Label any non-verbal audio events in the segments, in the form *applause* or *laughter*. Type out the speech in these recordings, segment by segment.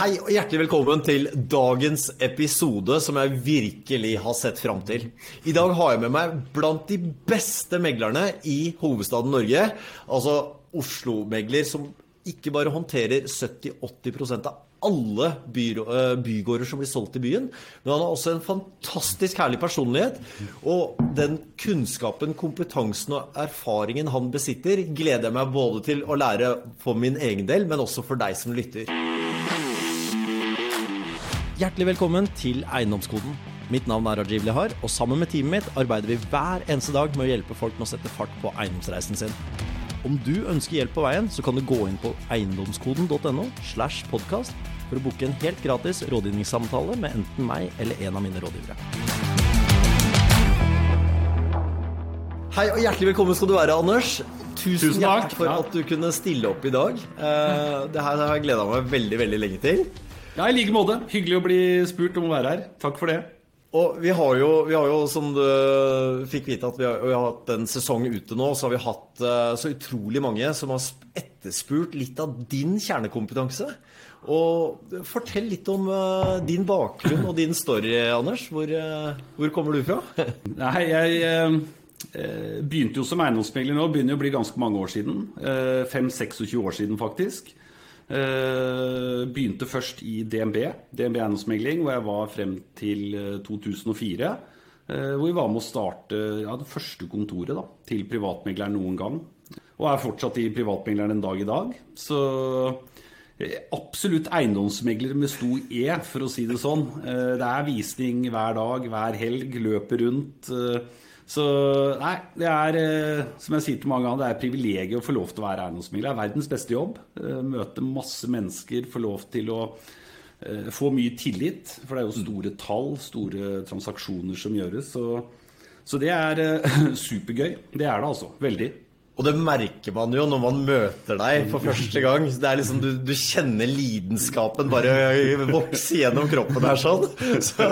Hei og hjertelig velkommen til dagens episode som jeg virkelig har sett fram til. I dag har jeg med meg blant de beste meglerne i hovedstaden Norge. Altså Oslo-megler som ikke bare håndterer 70-80% av alle eh, bygårder som blir solgt i byen, men han har også en fantastisk herlig personlighet. Og den kunnskapen, kompetansen og erfaringen han besitter, gleder jeg meg både til å lære for min egen del, men også for deg som lytter. Hjertelig velkommen til Eiendomskoden. Mitt navn er Rajiv Lehar, og sammen med teamet mitt arbeider vi hver eneste dag med å hjelpe folk med å sette fart på eiendomsreisen sin. Om du ønsker hjelp på veien, så kan du gå inn på eiendomskoden.no slash podkast for å booke en helt gratis rådgivningssamtale med enten meg eller en av mine rådgivere. Hei og hjertelig velkommen skal du være, Anders. Tusen, Tusen takk for at du kunne stille opp i dag. Eh, det her har jeg gleda meg veldig, veldig lenge til. Ja, i like måte. Hyggelig å bli spurt om å være her. Takk for det. Og vi har, jo, vi har, jo, som du fikk vite, at vi har, vi har, hatt en sesong ute nå. Så har vi hatt uh, så utrolig mange som har etterspurt litt av din kjernekompetanse. Og fortell litt om uh, din bakgrunn og din story, Anders. Hvor, uh, hvor kommer du fra? *laughs* Nei, jeg begynte jo som eiendomsmegler nå. Begynner jo å bli ganske mange år siden. 5-26 år siden, faktisk. Uh, begynte først i DNB, DNB eiendomsmegling, hvor jeg var frem til 2004. Uh, uh, hvor vi var med å starte ja, det første kontoret da, til privatmegleren noen gang. Og er fortsatt i privatmegleren en dag i dag. Så eh, absolutt eiendomsmegler med stor E, for å si det sånn. Det er visning hver dag, hver helg, løper rundt. Så nei, det er eh, som jeg sier til mange ganger, det er privilegiet å få lov til å være eiendomsmegler. Det er verdens beste jobb. Eh, møte masse mennesker, få lov til å eh, få mye tillit. For det er jo store tall, store transaksjoner som gjøres. Så, så det er *laughs* supergøy. Det er det altså. Veldig. Og det merker man jo når man møter deg for første gang. Det er liksom, du, du kjenner lidenskapen bare vokse gjennom kroppen her sånn. Så,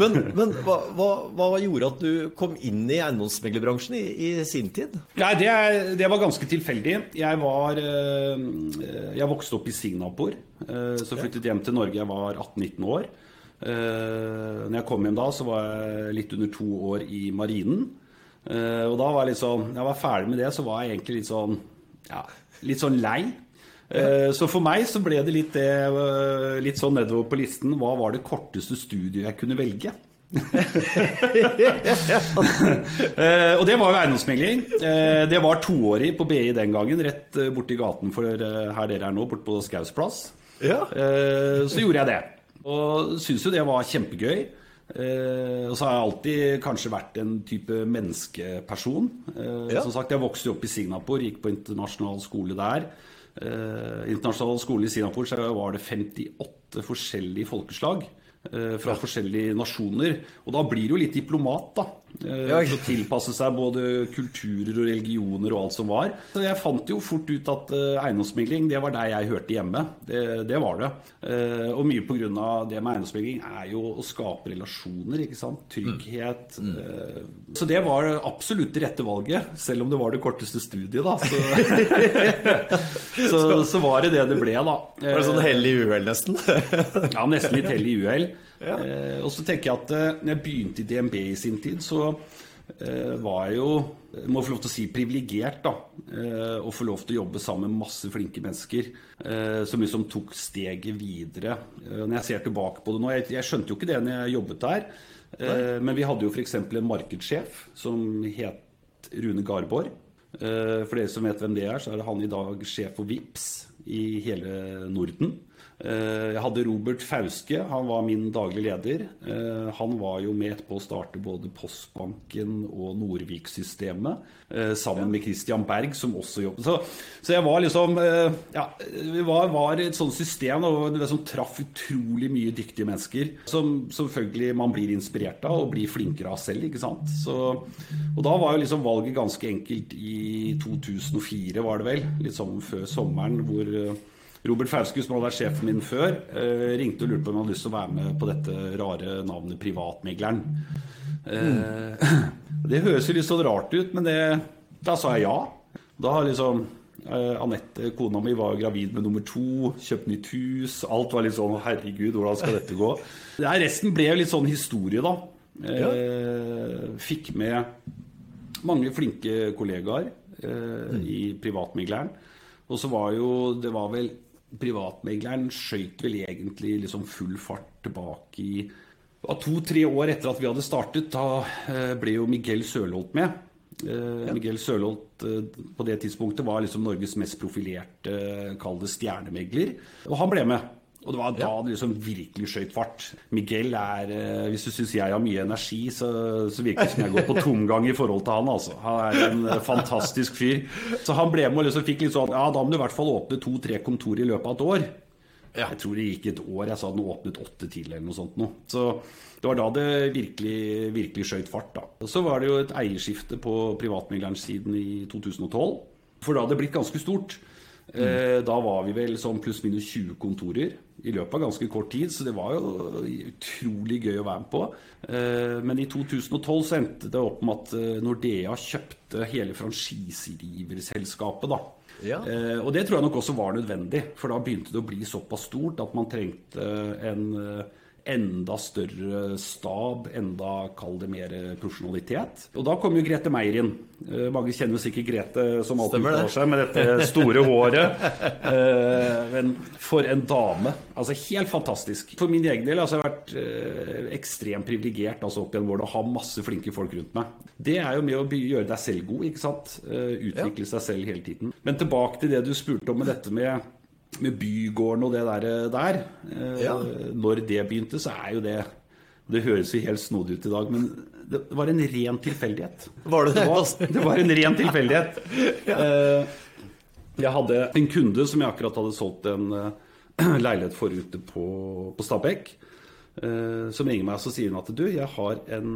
men, men hva, hva, hva, gjorde at du kom inn i eiendomsmeglerbransjen i, i, sin tid? Nei, det, det, var ganske tilfeldig. Jeg, var, eh, jeg vokste opp i Singapore. Eh, så flyttet hjem til Norge jeg var 18-19 år. Eh, når jeg kom hjem da, så var jeg litt under to år i marinen. Uh, og da var jeg litt sånn jeg var ferdig med det, så var jeg egentlig litt sånn ja, litt sånn lei. Uh, så for meg så ble det litt, det, uh, litt sånn nedover på listen. Hva var det korteste studiet jeg kunne velge? *laughs* og det var jo eiendomsmegling. det var toårig på BI den gangen, rett borti gaten for her dere er nå, borte på Skaus plass. Ja. så gjorde jeg det. Og syntes jo det var kjempegøy. Eh, og så har jeg alltid kanskje vært en type menneskeperson. Eh, ja. Som sagt, Jeg vokste opp i Singapore, gikk på internasjonal skole der. Eh, internasjonal skole i Singapore så var det 58 forskjellige folkeslag. Eh, fra ja. forskjellige nasjoner. Og da blir du jo litt diplomat, da. Eh, ja, For å tilpasse seg både kulturer og religioner og alt som var. Så jeg fant jo fort ut at uh, eiendomsmegling, det var der jeg hørte hjemme. Det, det var det. Uh, og mye pga. det med eiendomsmegling er jo å skape relasjoner, ikke sant. Trygghet. Mm. Mm. så det var absolutt det rette valget, selv om det var det korteste studiet, da. Så, *laughs* så, så var det det det ble, da. Var det sånn hell i uhell, nesten? ja, nesten litt hell i uhell. Ja. Eh, og så tenker jeg at eh, når jeg begynte i DNB i sin tid, så eh, var jeg jo må få lov til å si privilegert, da. Eh, å få lov til å jobbe sammen med masse flinke mennesker eh, som liksom tok steget videre. Eh, når jeg ser tilbake på det nå Jeg, jeg skjønte jo ikke det når jeg jobbet der. men vi hadde jo f.eks. en markedssjef som het Rune Garborg. for dere som vet hvem det er, så er det han i dag sjef for VIPS i hele Norden. Eh, jeg hadde Robert Fauske, han var min daglige leder. Eh, han var jo med på å starte både Postbanken og Nordvik-systemet, eh, sammen med Christian Berg, som også jobbet. Så, så jeg var liksom Ja, vi var, var, et sånt system og det som traff utrolig mye dyktige mennesker. Som selvfølgelig man blir inspirert av og blir flinkere av selv, ikke sant. Så, og da var jo liksom valget ganske enkelt i 2004, var det vel. Litt sånn før sommeren, hvor Robert Fauske, som hadde vært sjefen min før, eh, ringte og lurte på om han hadde lyst til å være med på dette rare navnet Privatmegleren. Mm. *clears throat* Det høres jo litt sånn rart ut, men det, da sa jeg ja. Da har liksom Eh, Anette, kona mi, var gravid med nummer to, kjøpt nytt hus. Alt var litt sånn Herregud, hvordan skal dette gå? Ja, resten ble jo litt sånn historie, da. Eh, fikk med mange flinke kollegaer eh, i privatmegleren. Og så var jo Det var vel Privatmegleren skøyt vel egentlig liksom full fart tilbake i To-tre år etter at vi hadde startet, da eh, ble jo Miguel Sørloth med. Uh, ja. Miguel Sørlolt uh, på det tidspunktet var liksom Norges mest profilerte, kall det stjernemegler. Og han ble med. Og det var da ja. det liksom virkelig skøyt fart. Miguel er Hvis du syns jeg har mye energi, så, så virker det som jeg går på tomgang i forhold til han. altså. Han er en fantastisk fyr. Så han ble med og liksom fikk litt sånn Ja, da må du i hvert fall åpne to-tre kontor i løpet av et år. Ja. Jeg tror det gikk et år. Jeg sa den åpnet åtte til, eller noe sånt. Noe. Så det var da det virkelig, virkelig skøyt fart. da. Og så var det jo et eierskifte på privatmeglersiden i 2012. For da hadde det blitt ganske stort. Mm. Da var vi vel sånn pluss-minus 20 kontorer i løpet av ganske kort tid, så det var jo utrolig gøy å være med på. Eh, men i 2012 så endte det opp med at eh, Nordea kjøpte hele franchiseriverselskapet. da. Ja. Eh, og det tror jeg nok også var nødvendig, for da begynte det å bli såpass stort at man trengte en enda større stab, enda kall det mer profesjonalitet. Og da kom jo Grete Meier inn. Eh, mange kjenner sikkert Grete som alltid uttaler seg med dette store håret. Eh, men for en dame. Altså helt fantastisk. For min egen del altså, jeg har jeg vært eh, ekstremt privilegert altså, opp gjennom årene å ha masse flinke folk rundt meg. Det er jo med å gjøre deg selv god, ikke sant. Utvikle seg selv hele tiden. Men tilbake til det du spurte om med dette med med Bygården og det der, der ja. Når det begynte, så er jo det Det høres jo helt snodig ut i dag, men det var en ren tilfeldighet. Var det det? Var, det var en ren tilfeldighet. *laughs* ja. Eh, jeg hadde en kunde som jeg akkurat hadde solgt en eh, *clears throat* leilighet for ute på, på Stabekk, eh, som ringer meg og sier hun at du, jeg har en,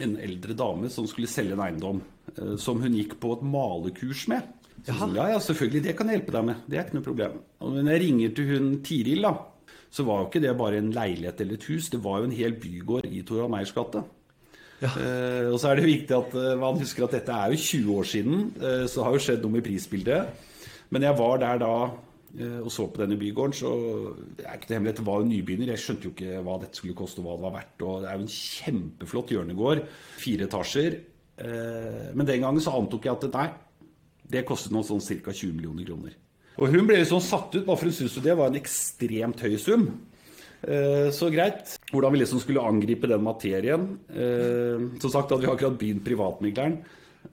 en eldre dame som skulle selge en eiendom som hun gikk på et malekurs med. Ja, ja, selvfølgelig. Det kan jeg hjelpe deg med. Det er ikke noe problem. Og når jeg ringer til hun Tiril, da, så var jo ikke det bare en leilighet eller et hus. Det var jo en hel bygård i Torvald Meyers gate. Ja. Eh, og så er det viktig at uh, man husker at dette er jo 20 år siden, eh, så det har jo skjedd noe med prisbildet. Men jeg var der da eh, og så på denne bygården, så det er ikke det hemmelighet, det var jo nybegynner. Jeg skjønte jo ikke hva dette skulle koste og hva det var verdt. Og det er jo en kjempeflott hjørnegård. Fire etasjer. Eh, men den gangen så antok jeg at nei, det kostet noe sånn ca. 20 millioner kroner. Og hun ble liksom satt ut, bare for hun syntes det var en ekstremt høy sum. Eh, så greit. Hvordan vi liksom skulle angripe den materien. Eh, som sagt hadde vi akkurat begynt Privatmegleren.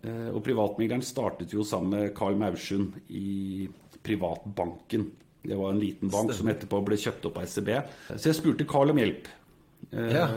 Eh, og Privatmegleren startet jo sammen med Carl Maursund i Privatbanken. Det var en liten bank som etterpå ble kjøpt opp av SEB. Så jeg spurte Carl om hjelp. Ja.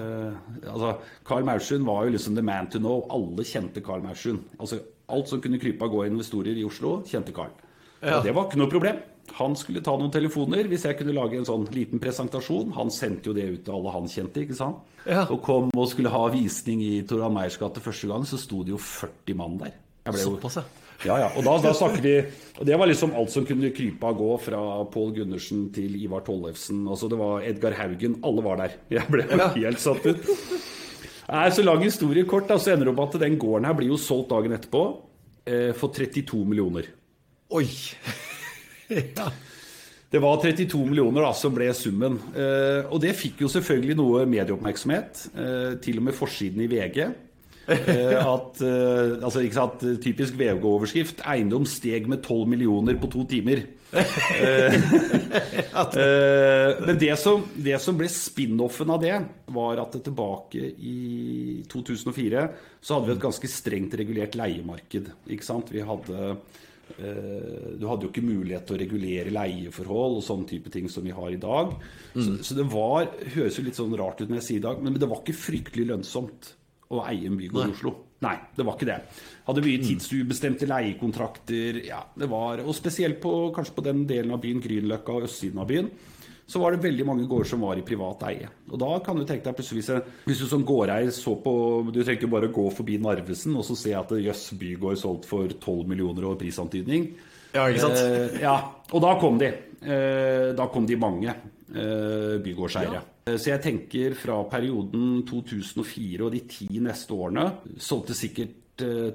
altså, Carl Maursund var jo liksom the man to know. Alle kjente Carl Maursund. Altså, alt som kunne krype av gå investorer i Oslo, kjente Carl. Ja. Og det var ikke noe problem. Han skulle ta noen telefoner hvis jeg kunne lage en sånn liten presentasjon. Han sendte jo det ut til alle han kjente. ikke sant? Ja. Og kom og skulle ha visning i Toran Meyers gate første gang, så sto det jo 40 mann der. Såpass, ja. Ja, ja. Og da, da snakker vi Og det var liksom alt som kunne krype av gå, fra Pål Gundersen til Ivar Tollefsen. Altså det var Edgar Haugen. Alle var der. Jeg ble ja. helt satt ut. Nei, så lang historie kort, da, så ender det opp at den gården her blir jo solgt dagen etterpå eh, for 32 millioner. Oi! *laughs* ja. Det var 32 millioner da, som ble summen. Eh, og det fikk jo selvfølgelig noe medieoppmerksomhet. Eh, til og med forsiden i VG. Eh, at, eh, altså, ikke sant, Typisk VG-overskrift 'Eiendom steg med 12 millioner på to timer'. *laughs* Eh, men det som, det som ble spin-offen av det, var at tilbake i 2004 så hadde vi et ganske strengt regulert leiemarked. Ikke sant? Vi hadde du hadde jo ikke mulighet til å regulere leieforhold og sånne type ting som vi har i dag. Mm. Så, så, det var, høres jo litt sånn rart ut når jeg sier i dag, men det var ikke fryktelig lønnsomt å eie en bygård i Oslo. Nei, det var ikke det. Hadde mye tidsubestemte leiekontrakter. Ja, det var, Og spesielt på, kanskje på den delen av byen, Grünerløkka og østsiden av byen, så var det veldig mange gårder som var i privat eie. Og da kan du tenke deg plutselig Hvis, du som gårdeier så på Du trenger bare å gå forbi Narvesen og så se at jøss, bygård solgt for 12 millioner og prisantydning. Ja, ikke sant? Eh, ja, og da kom de. Eh, da kom de mange eh, bygårdseiere. Ja. Eh, så jeg tenker fra perioden 2004 og de ti neste årene solgte sikkert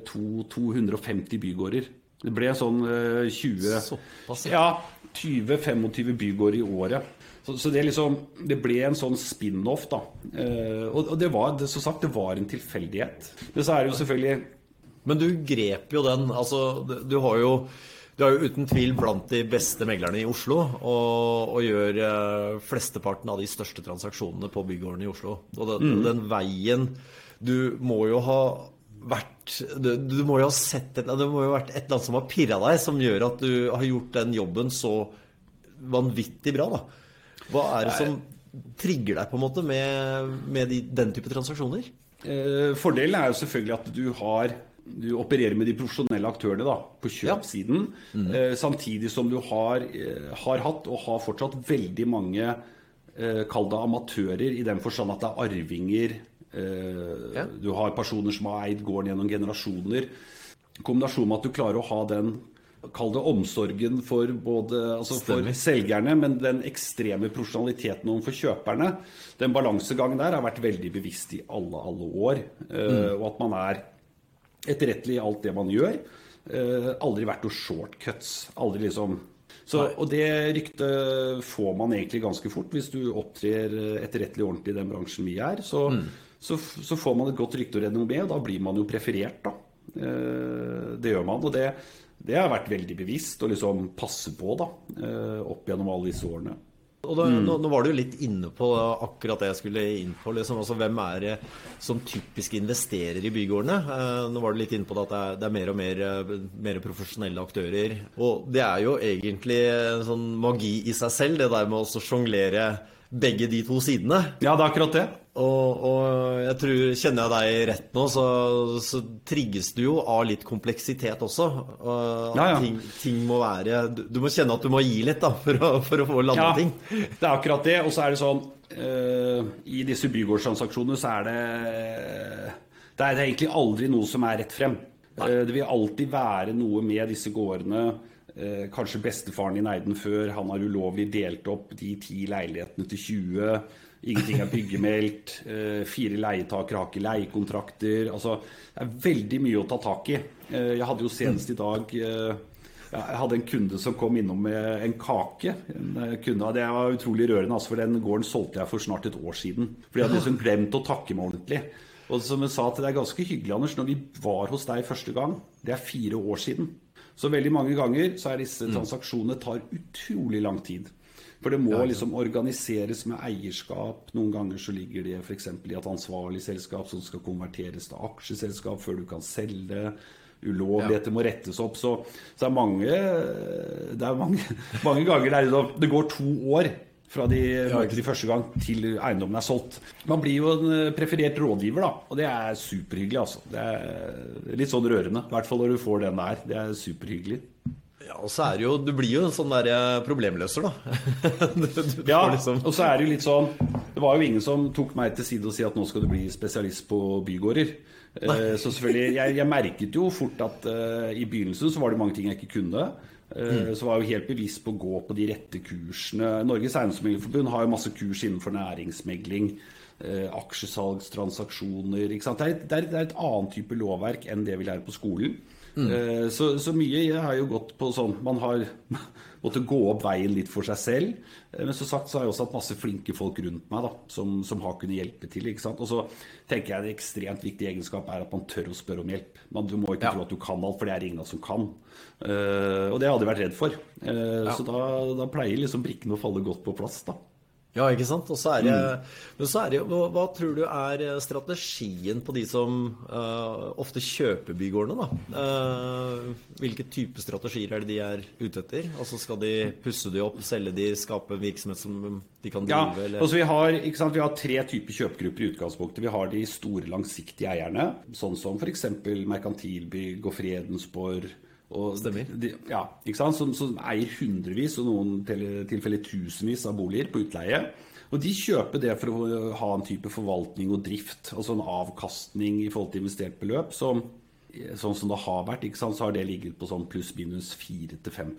to, 250 bygårder Det ble sånn uh, 20 Såpass, ja. 20-25 bygårder i året. Så, så, det liksom Det ble en sånn spin-off, da. Og, og, det var det, som sagt, det var en tilfeldighet. Men så er det jo selvfølgelig Men du grep jo den. Altså, du har jo du er jo uten tvil blant de beste meglerne i Oslo, og, og gjør eh, flesteparten av de største transaksjonene på bygården i Oslo. Og den, mm. den veien Du må jo ha vært du, du, må jo ha sett Det må jo ha vært et eller annet som har pirra deg, som gjør at du har gjort den jobben så vanvittig bra. da. Hva er det som trigger deg på en måte med, med de, den type transaksjoner? Eh, fordelen er jo selvfølgelig at du har du opererer med de profesjonelle aktørene da, på kjøpsiden. Ja. Mm. Eh, samtidig som du har, eh, har, hatt og har fortsatt veldig mange eh, kall det amatører, i den forstand at det er arvinger. Eh, ja. Du har personer som har eid gården gjennom generasjoner. Kombinasjonen med at du klarer å ha den Kall det omsorgen for både altså for selgerne, men den ekstreme profesjonaliteten overfor kjøperne. Den balansegangen der har vært veldig bevisst i alle, alle år. Eh, mm. Og at man er etterrettelig i alt det man gjør. Eh, aldri vært noe shortcuts. Aldri liksom så, og det ryktet får man egentlig ganske fort hvis du opptrer etterrettelig ordentlig i den bransjen vi er. Så, mm. så, så får man et godt rykte noe med, og da blir man jo preferert, da. Eh, det gjør man. Og det, det har vært veldig bevisst å liksom passe på da, eh, opp gjennom alle disse årene. Og da, mm. nå, nå, var du litt inne på akkurat det jeg skulle inn på. Liksom. Altså, hvem er det som typisk investerer i bygårdene? Eh, nå var du litt inne på det at det er, det er mer og mer, eh, mer, profesjonelle aktører. Og det er jo egentlig en sånn magi i seg selv, det der med å sjonglere begge de to sidene. Ja, det er akkurat det. Og, og jeg tror, kjenner jeg deg rett nå, så, så, trigges du jo av litt kompleksitet også. Og ja, ja. Ting, ting, må være du, du, må kjenne at du må gi litt da, for å, for å få landa ja, ting. Det er akkurat det. Og så er det sånn uh, I disse bygårdstransaksjonene så er det Det er egentlig aldri noe som er rett frem. Uh, det vil alltid være noe med disse gårdene kanskje bestefaren din eide den før. Han har ulovlig delt opp de ti leilighetene til 20. Ingenting er byggemeldt. Eh, fire leietakere har ikke leiekontrakter. Altså, det er veldig mye å ta tak i. Eh, jeg hadde jo senest i dag jeg hadde en kunde som kom innom med en kake. En kunde, det var utrolig rørende, altså, for den gården solgte jeg for snart et år siden. For jeg hadde liksom glemt å takke meg ordentlig. Og som jeg sa til deg, ganske hyggelig, Anders, når vi var hos deg første gang, det er fire år siden. Så veldig mange ganger så er disse mm. transaksjonene tar utrolig lang tid. For det må liksom organiseres med eierskap. Noen ganger så ligger det f.eks. i et ansvarlig selskap som skal konverteres til aksjeselskap før du kan selge. Ulovligheter ja. må rettes opp. Så, så er mange, det er mange, *laughs* mange ganger det, er, liksom, det går to år fra de møter de første gang til eiendommen er solgt. Man blir jo en eh, preferert rådgiver, da, og det er superhyggelig. altså. Det er litt sånn rørende, i hvert fall når du får den der. Det er superhyggelig. Ja, og så er det jo Du blir jo en sånn der eh, problemløser, da. *laughs* du, du ja, liksom... og så er det jo litt sånn Det var jo ingen som tok meg til side og si at nå skal du bli spesialist på bygårder. Nei. så selvfølgelig, jeg, jeg, merket jo fort at uh, i begynnelsen så var det mange ting jeg ikke kunne. Mm. Så var jeg jo helt bevisst på å gå på de rette kursene. Norges Eiendomsmeglerforbund har jo masse kurs innenfor næringsmegling. Eh, aksjesalgstransaksjoner. Det er, det, er, det, er, et annet type lovverk enn det vi lærer på skolen. Mm. Eh, så, så, mye har jo gått på sånn Man har måttet gå opp veien litt for seg selv. Eh, men som sagt så har jeg også hatt masse flinke folk rundt meg da, som, som har kunnet hjelpe til. ikke sant? Og så tenker jeg en ekstremt viktig egenskap er at man tør å spørre om hjelp. Man, du må ikke ja. tro at du kan alt, for det er ingen som kan. Uh, og det hadde jeg vært redd for. Uh, ja. Så da, da pleier liksom brikkene å falle godt på plass. da. Ja, ikke sant. Og så er det, mm. Men så er det hva, hva, tror du er strategien på de som uh, ofte kjøper bygårdene, da? Uh, hvilke type strategier er det de er ute etter? Altså Skal de pusse de opp, selge de, skape en virksomhet som de kan drive? Ja, altså vi har, ikke sant, vi har tre typer kjøpegrupper i utgangspunktet. Vi har de store, langsiktige eierne, sånn som f.eks. Merkantilbygg og Fredensborg Stemmer. De, ja, ikke sant? Som, som, eier hundrevis og noen tilfeller tusenvis av boliger på utleie. Og de kjøper det for å ha en type forvaltning og drift, altså en avkastning i forhold til investert beløp. Som, sånn som det har vært, så har det ligget på sånn pluss-minus 4-5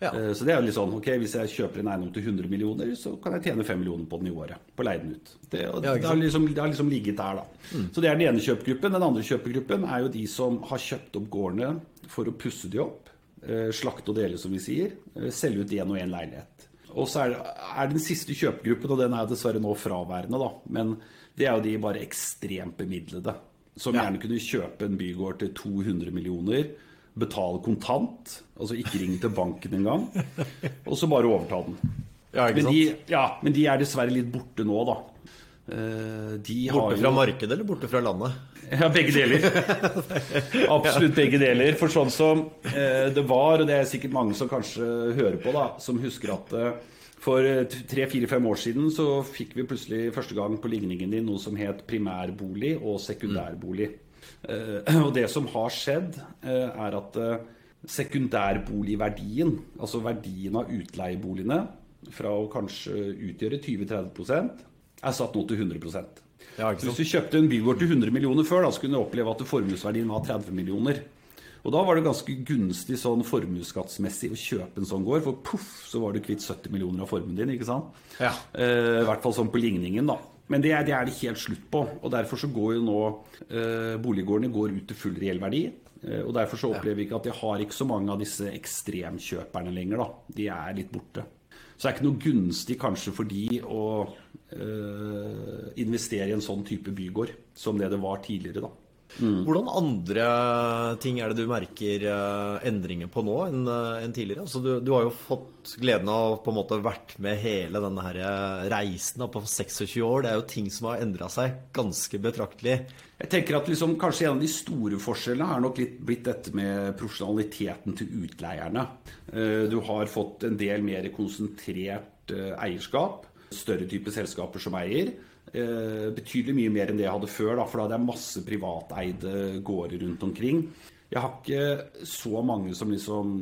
Ja. Eh, Så det er jo litt sånn, ok, Hvis jeg kjøper en eiendom til 100 millioner, så kan jeg tjene 5 millioner på den i året. På å leie den ut. Det, Ja, det, har liksom, det har liksom ligget der, da. Så det er den ene kjøpegruppen. Den andre kjøpegruppen er jo de som har kjøpt opp gårdene for å pusse de opp. eh, Slakte og dele, som vi sier. eh, Selge ut én og én leilighet. Og så er, er den siste kjøpegruppen, og den er dessverre nå fraværende, da. Men det er jo de bare ekstremt bemidlede. Som Ja. gjerne kunne kjøpe en bygård til 200 millioner. Betale kontant, altså ikke ringe til banken engang. *laughs* Og så bare overta den. Ja, men, de, ja, men de er dessverre litt borte nå, da. Eh, De har Borte jo- fra markedet eller borte fra landet? Ja, begge deler. *laughs* Absolutt begge deler. For sånn som eh, det var, og det er sikkert mange som kanskje hører på, da, som husker at eh, for tre-fire-fem år siden så fikk vi plutselig første gang på ligningen din noe som het primærbolig og sekundærbolig. Eh, og det som har skjedd, eh, er at eh, sekundærboligverdien, altså verdien av utleieboligene, fra å kanskje utgjøre 20-30% er satt nå til 100 Ja, så? Hvis du kjøpte en bygård til 100 millioner før, da kunne du oppleve at formuesverdien var 30 millioner. Og da var det ganske gunstig sånn formuesskattsmessig å kjøpe en sånn gård, for poff, så var du kvitt 70 millioner av formuen din, ikke sant? Ja. Eh, I hvert fall sånn på ligningen, da. Men det er, det er det helt slutt på. Og derfor så går jo nå eh, boliggårdene går ut til full reell verdi. Eh, og derfor så opplever vi ikke at de har ikke så mange av disse ekstremkjøperne lenger, da. De er litt borte. Så det er ikke noe gunstig kanskje for de å investere i en sånn type bygård som det det var tidligere, da. Hvordan andre ting er det du merker eh, endringer på nå enn en tidligere? Altså, du, du har jo fått gleden av på en måte vært med hele denne her eh, reisen på 26 år. Det er jo ting som har endra seg ganske betraktelig. Jeg tenker at liksom, Kanskje en av de store forskjellene er nok litt blitt dette med profesjonaliteten til utleierne. Eh, Du har fått en del mer konsentrert eh, eierskap. Større type selskaper som eier. Eh, Betydelig mye mer enn det jeg hadde før, da, for da hadde jeg masse privateide gårder rundt omkring. Jeg har ikke så mange som liksom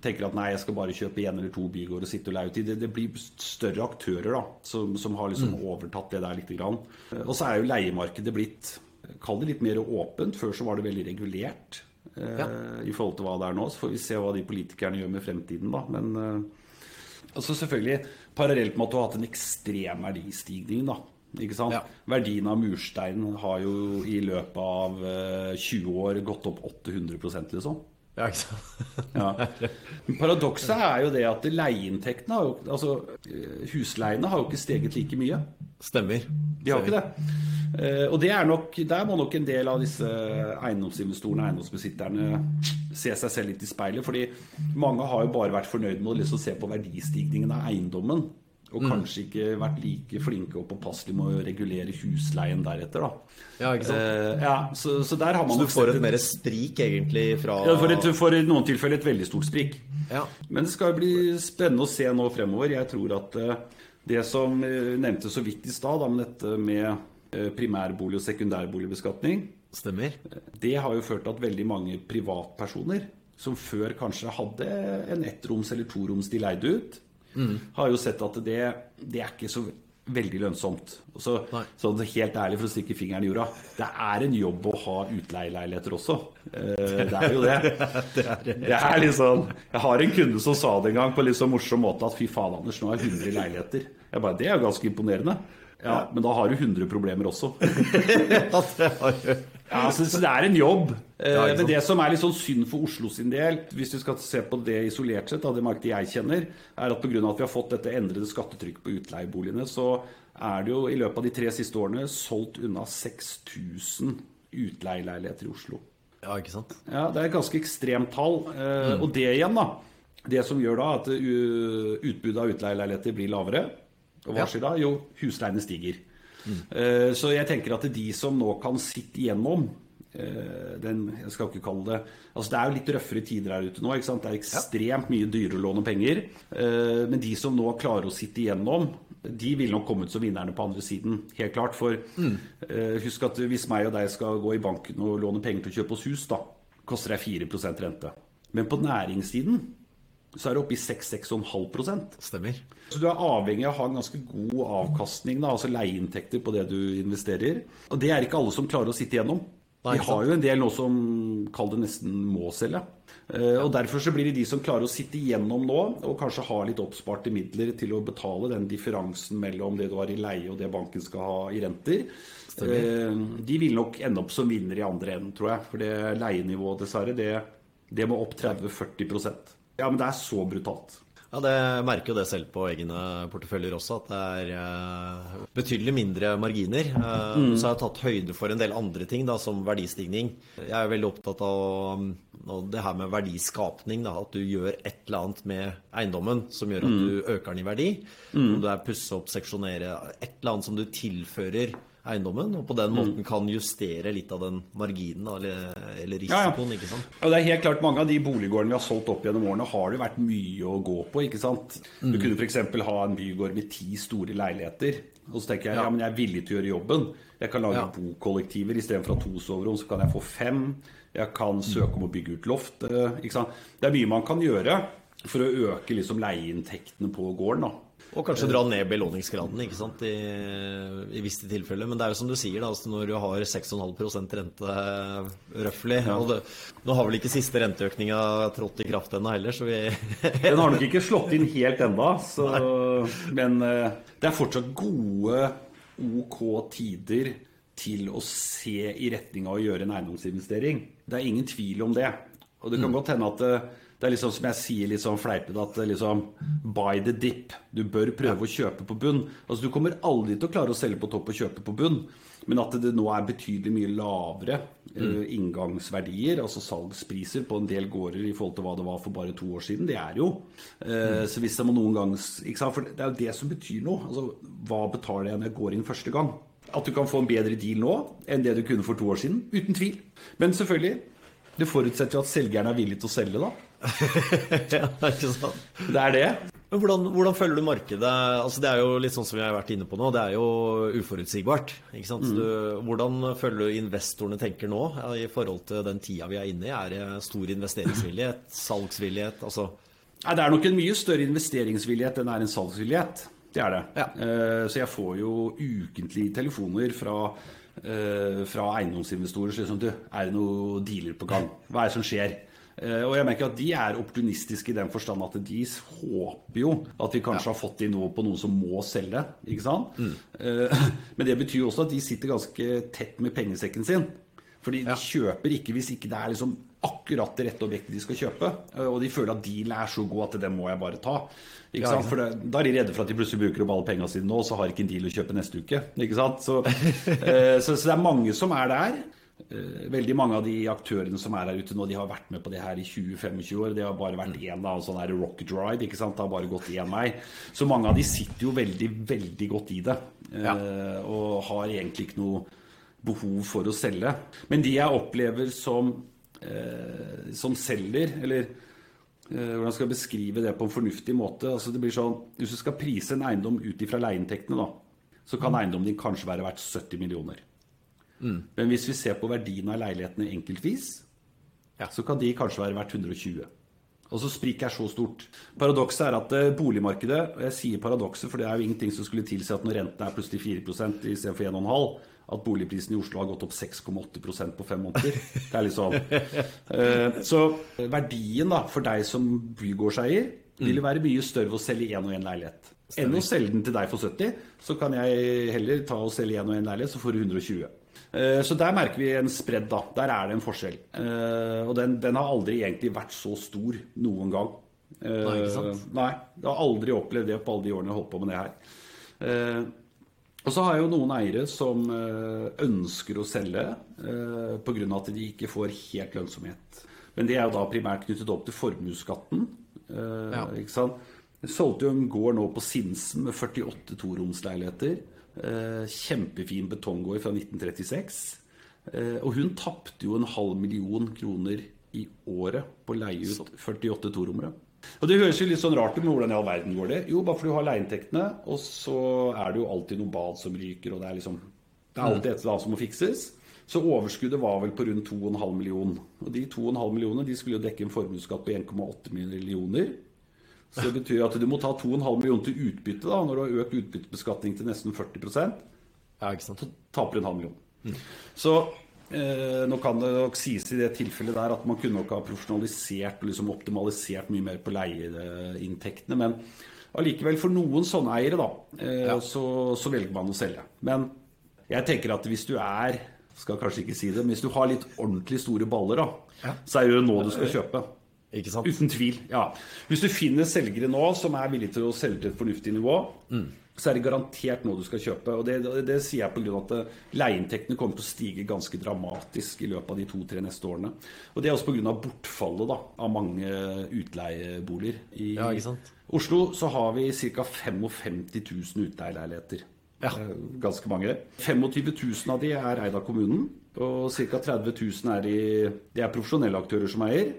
tenker at nei, jeg skal bare kjøpe én eller to bygårder og sitte og leie ut i. Det, det blir større aktører da, som, som har liksom overtatt det der lite grann. Eh, Og så er jo leiemarkedet blitt Kall det litt mer åpent. Før så var det veldig regulert eh, Ja. i forhold til hva det er nå. Så får vi se hva de politikerne gjør med fremtiden, da. Men eh, altså selvfølgelig parallelt med at du har hatt en ekstrem verdistigning, da. Ikke sant? Ja. Verdien av murstein har jo i løpet av eh, 20 år gått opp 800 liksom. Ja, ikke sant? *laughs* Ja. Paradokset er jo det at leieinntektene har jo Altså eh, husleiene har jo ikke steget like mye. Stemmer. De har ikke det. Eh, Og det er nok, der må nok en del av disse eiendomsinvestorene eiendomsbesitterne se seg selv litt i speilet. Fordi mange har jo bare vært fornøyd med å liksom se på verdistigningen av eiendommen. Og kanskje ikke vært like flinke og påpasselige med å regulere husleien deretter. da. Ja, ikke sant? Eh, ja, så, så der har man Så du får et mer sprik, egentlig, fra ja, for, et, for i noen tilfeller et veldig stort sprik. Ja. Men det skal bli spennende å se nå fremover. Jeg tror at eh, det som eh, nevnte så vidt i stad, med dette med primærbolig- og sekundærboligbeskatning, Stemmer. det har jo ført til at veldig mange privatpersoner som før kanskje hadde en ettroms eller toroms de leide ut, har jo sett at det, det er ikke så veldig lønnsomt. Så, sånn helt ærlig for å stikke fingeren i jorda, det er en jobb å ha utleieleiligheter også. Eh, Det er jo det. *laughs* Det er sånn Jeg har en kunde som sa det en gang på en litt så morsom måte at fy faen, Anders, nå har jeg 100 leiligheter. Jeg bare, Det er jo ganske imponerende. Ja, men da har du 100 problemer også. *laughs* Ja, jo- Ja, så, så det er en jobb. Eh, Ja, men det som er litt sånn synd for Oslo sin del, hvis vi skal se på det isolert sett, av det markedet jeg kjenner, er at pga. at vi har fått dette endrede skattetrykket på utleieboligene, så er det jo i løpet av de tre siste årene solgt unna 6000 utleieleiligheter i Oslo. ja, ikke sant? Ja, Det er et ganske ekstremt tall. Eh, Og det igjen, da. Det som gjør da at uh, utbudet av utleieleiligheter blir lavere. Og hva skjer da? Jo, husleiene stiger. Eh, Så jeg tenker at de som nå kan sitte igjennom eh, den, jeg skal ikke kalle det altså Det er jo litt røffere tider her ute nå. ikke sant? Det er ekstremt mye dyrere å låne penger. Eh, Men de som nå klarer å sitte igjennom, de vil nok komme ut som vinnerne på andre siden. Helt klart. For mm. husk at hvis meg og deg skal gå i banken og låne penger til å kjøpe oss hus, da koster det 4% rente. Men på næringssiden så er det oppe i 6-6,5 Stemmer. Så du er avhengig av å ha en ganske god avkastning, da, altså leieinntekter på det du investerer. Og det er ikke alle som klarer å sitte igjennom. Vi har jo en del nå som kaller det nesten må selge. Eh, og Derfor så blir det de som klarer å sitte igjennom nå, og kanskje har litt oppsparte midler til å betale den differansen mellom det du har i leie og det banken skal ha i renter. Stemmer. de vil nok ende opp som vinner i andre enden, tror jeg. For det leienivået, dessverre, det, det må opp 30-40 Ja, men det er så brutalt. Ja, det merker jo det selv på egne porteføljer også, at det er uh, betydelig mindre marginer. Uh, mm. Så har jeg tatt høyde for en del andre ting, da, som verdistigning. Jeg er veldig opptatt av, av det her med verdiskapning. Da, at du gjør et eller annet med eiendommen som gjør at mm. du øker den i verdi. Mm. Om du er pusse opp, seksjonere, et eller annet som du tilfører eiendommen, og på den mm. måten kan justere litt av den marginen eller, eller risikoen. Ja, ja. ikke sant? Og det er helt klart Mange av de boliggårdene vi har solgt opp gjennom årene, har det vært mye å gå på. ikke sant? Mm. Du kunne f.eks. ha en bygård med ti store leiligheter. Og så tenker jeg ja, men jeg er villig til å gjøre jobben. Jeg kan lage ja. bokollektiver istedenfor to soverom, så kan jeg få fem. Jeg kan mm. søke om å bygge ut loft. ikke sant? Det er mye man kan gjøre for å øke liksom leieinntektene på gården. da. Og kanskje dra ned belåningsgraden ikke sant, i, i visse tilfeller. Men det er jo som du sier, da, altså når du har 6,5 rente røftlig ja. Nå har vel ikke siste renteøkninga trådt i kraft ennå heller, så vi *laughs* Den har nok ikke slått inn helt ennå, men uh, det er fortsatt gode, OK tider til å se i retning av å gjøre en eiendomsinvestering. Det er ingen tvil om det. Og det kan mm. godt hende at uh, det er liksom som jeg sier litt sånn fleipete, at liksom buy the dip. Du bør prøve å kjøpe på bunn. Altså Du kommer aldri til å klare å selge på topp og kjøpe på bunn. Men at det nå er betydelig mye lavere uh, inngangsverdier, altså salgspriser, på en del gårder i forhold til hva det var for bare to år siden, det er jo. Uh, mm. Så hvis det må noen gang? For det er jo det som betyr noe. Altså, hva betaler jeg når jeg går inn første gang? At du kan få en bedre deal nå enn det du kunne for to år siden. Uten tvil. Men selvfølgelig, det forutsetter jo at selgeren er villig til å selge, da. *laughs* ja, ikke sant? Det er det. Men hvordan, hvordan, følger du markedet? Altså, det er jo litt sånn som vi har vært inne på nå, det er jo uforutsigbart. Ikke sant? Mm. Du, hvordan følger du investorene tenker nå i forhold til den tida vi er inne i? Er det stor investeringsvillighet, *laughs* salgsvillighet? Altså Nei, det er nok en mye større investeringsvillighet enn det er en salgsvillighet. Det er det. Ja. Uh, så jeg får jo ukentlig telefoner fra uh, fra eiendomsinvestorer som du, er det noen dealer på gang? Hva er det som skjer? Eh, og jeg merker at de er opportunistiske i den forstand at de håper jo at vi kanskje ja. har fått inn noe på noen som må selge. ikke sant? Mm. Eh, *laughs* men det betyr jo også at de sitter ganske tett med pengesekken sin. Fordi de kjøper ikke hvis ikke det er liksom akkurat det rette objektet de skal kjøpe. Eh, og de føler at dealen er så god at det må jeg bare ta. Ikke sant? For det, Da er de redde for at de plutselig bruker opp alle pengene sine nå, og så har ikke en deal å kjøpe neste uke. Ikke sant? Så, *laughs* så, så det er mange som er der. Eh, veldig mange av de aktørene som er her ute nå, de har vært med på det her i 20-25 år. Det har bare vært én da, sånn her rocket ride. ikke sant? Det har bare gått én vei. Så mange av de sitter jo veldig, veldig godt i det. Ja. Eh, og har egentlig ikke noe behov for å selge. Men de jeg opplever som, eh, som selger, eller hvordan skal jeg beskrive det på en fornuftig måte altså det blir sånn, Hvis du skal prise en eiendom ut ifra leieinntektene, da, så kan mm. eiendommen din kanskje være verdt 70 millioner. Mm. Men hvis vi ser på verdien av leilighetene enkeltvis, ja. så kan de kanskje være verdt 120. Og så spriket er så stort. Paradokset er at eh, boligmarkedet og Jeg sier paradokset, for det er jo ingenting som skulle tilsi at når renten er plutselig 4% istedenfor 1,5 at boligprisen i Oslo har gått opp 6,8% på fem måneder. Det er litt sånn. *laughs* Eh, så verdien da, for deg som bygårdseier vil være mye større å selge én og én leilighet. Enn å selge den til deg for 70, så kan jeg heller ta og selge én og én leilighet, så får du 120. Eh, så der merker vi en spredd, da. Der er det en forskjell. Eh, og den, den har aldri egentlig vært så stor noen gang. Eh, nei, ikke sant? Nei, jeg har aldri opplevd det på alle de årene jeg har holdt på med det her. Og så har jeg jo noen eiere som ønsker å selge pga. at de ikke får helt lønnsomhet. Men det er jo da primært knyttet opp til formuesskatten. Ja. Ikke sant? Jeg solgte jo en gård nå på Sinsen med 48 toromsleiligheter. Eh, kjempefin betonggård fra 1936. Eh, og hun tapte jo en halv million kroner i året på å leie ut 48 torommere. Og Det høres jo litt sånn rart ut, men hvordan i all verden går det? Jo, bare fordi du har leieinntektene, og så er det jo alltid noe bad som ryker, og det er liksom Det er alltid et eller annet som må fikses. Så overskuddet var vel på rundt 2,5 millioner. Og de 2,5 millionene de skulle jo dekke en formuesskatt på 1,8 millioner. Så det betyr at du må ta 2,5 millioner til utbytte da, når du har økt utbyttebeskatning til nesten 40 ja, ikke sant? Så taper du en halv million. Mm. Så Eh, nå kan det nok sies i det tilfellet der at man kunne nok ha profesjonalisert og liksom optimalisert mye mer på leieinntektene. Men allikevel, for noen sånne eiere, da, eh, Ja. så, så velger man å selge. Men jeg tenker at hvis du er skal kanskje ikke si det, men hvis du har litt ordentlig store baller, da, så er det jo nå du skal kjøpe. Ikke sant? Uten tvil. ja. Hvis du finner selgere nå som er villige til å selge til et fornuftig nivå, så er det garantert nå du skal kjøpe. Og det, det, det sier jeg pga. at eh, leieinntektene kommer til å stige ganske dramatisk i løpet av de to-tre neste årene. Og det er også pga. bortfallet da, av mange utleieboliger. I Ja, ikke sant? Oslo så har vi ca. 55 000 utleieleiligheter. Ja. Eh, Ganske mange. 25 000 av de er eid av kommunen. Og ca. 30 000 er, i, de er profesjonelle aktører som eier.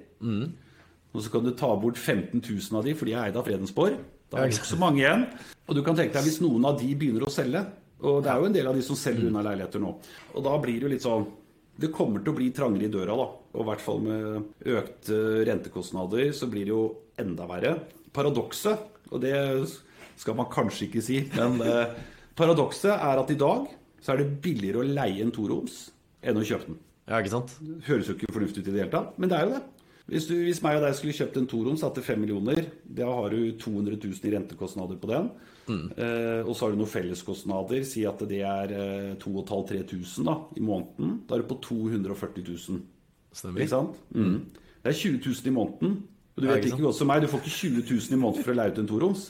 Og så kan du ta bort 15 000 av de, for de er eid av Fredensborg. Da er det ikke så mange igjen. Og du kan tenke deg hvis noen av de begynner å selge, og det er jo en del av de som selger unna leiligheter nå, og da blir det jo litt sånn Det kommer til å bli trangere i døra, da. Og i hvert fall med økte rentekostnader så blir det jo enda verre. Paradokset, og det skal man kanskje ikke si, men *laughs* eh, paradokset er at i dag så er det billigere å leie en toroms enn å kjøpe den. Ja, ikke sant? Høres jo ikke fornuftig ut i det hele tatt, men det er jo det. Hvis, du, hvis meg og deg skulle kjøpt en toroms til 5 millioner, da har du 200 000 i rentekostnader på den. Eh, og så har du noen felleskostnader. Si at det er eh, 2500-3000 da, i måneden. Da er du på 240 000. Stemmer. Ikke sant? Mm. Det er 20 000 i måneden. Og du vet ikke godt som meg, du får ikke 20 000 i måneden for å leie ut en toroms.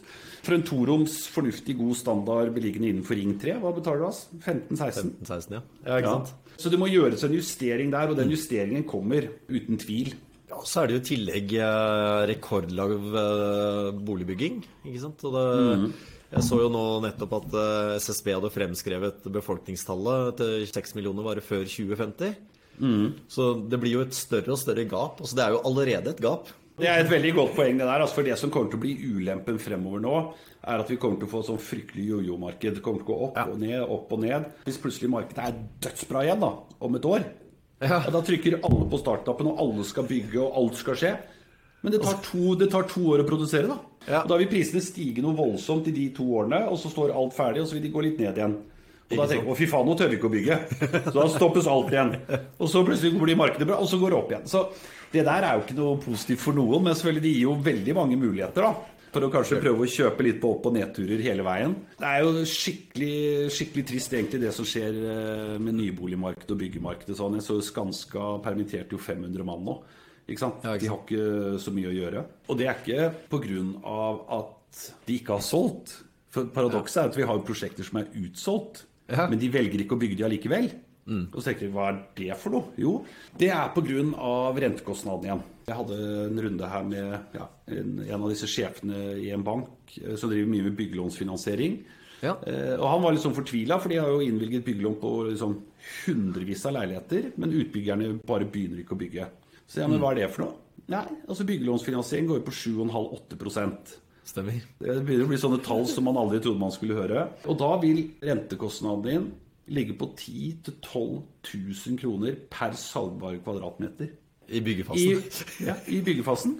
For en toroms fornuftig, god standard beliggende innenfor Ring 3, hva betaler du? ass? 15-16? 16, ja. Ja, ikke Ja. sant? Så det må gjøres en justering der, og den justeringen kommer uten tvil. Ja, så er det jo i tillegg eh, rekordlav eh, boligbygging, ikke sant? Og det, Jeg så jo nå nettopp at eh, SSB hadde fremskrevet befolkningstallet til 6 millioner bare før 2050. Så det blir jo et større og større gap. Altså det er jo allerede et gap. Det er et veldig godt poeng, det der. Altså for det som kommer til å bli ulempen fremover nå, er at vi kommer til å få et sånn fryktelig jojo-marked. Det kommer til å gå opp og ned, opp og ned. Hvis plutselig markedet er dødsbra igjen da, om et år, Ja. ja, da trykker alle på startknappen, og alle skal bygge, og alt skal skje. Men det tar to, det tar to år å produsere, da. Ja. Og da vil prisene stige noe voldsomt i de to årene, og så står alt ferdig, og så vil de gå litt ned igjen. Og da tenker jeg å fy faen, nå tør vi ikke å bygge. *laughs* Så da stoppes alt igjen. Og så plutselig blir markedet bra, og så går det opp igjen. Så det der er jo ikke noe positivt for noen, men selvfølgelig det gir jo veldig mange muligheter, da. For å kanskje prøve å kjøpe litt på opp- og nedturer hele veien. Det er jo skikkelig, skikkelig trist egentlig det som skjer eh, med nyboligmarkedet og byggemarkedet. Sånn. Jeg så Skanska permitterte jo 500 mann nå. Ikke sant? Ja, ikke De har ikke så mye å gjøre. Og det er ikke pga. at de ikke har solgt. For Paradokset er at vi har prosjekter som er utsolgt, Ja. men de velger ikke å bygge de allikevel. Og så tenker vi, hva er det for noe? Jo, det er pga. rentekostnadene igjen. Jeg hadde en runde her med ja, en, en av disse sjefene i en bank eh, som driver mye med byggelånsfinansiering. Ja. Eh, og han var litt sånn fortvila, for de har jo innvilget byggelån på liksom hundrevis av leiligheter, men utbyggerne bare begynner ikke å bygge. Så ja, men hva er det for noe? Nei, altså byggelånsfinansiering går jo på 7,5-8% Stemmer. det begynner å bli sånne tall som man aldri trodde man skulle høre. Og da vil rentekostnaden din ligge på 10 000-12 000 kroner per salgbare kvadratmeter. I I, byggefasen. ja, I byggefasen.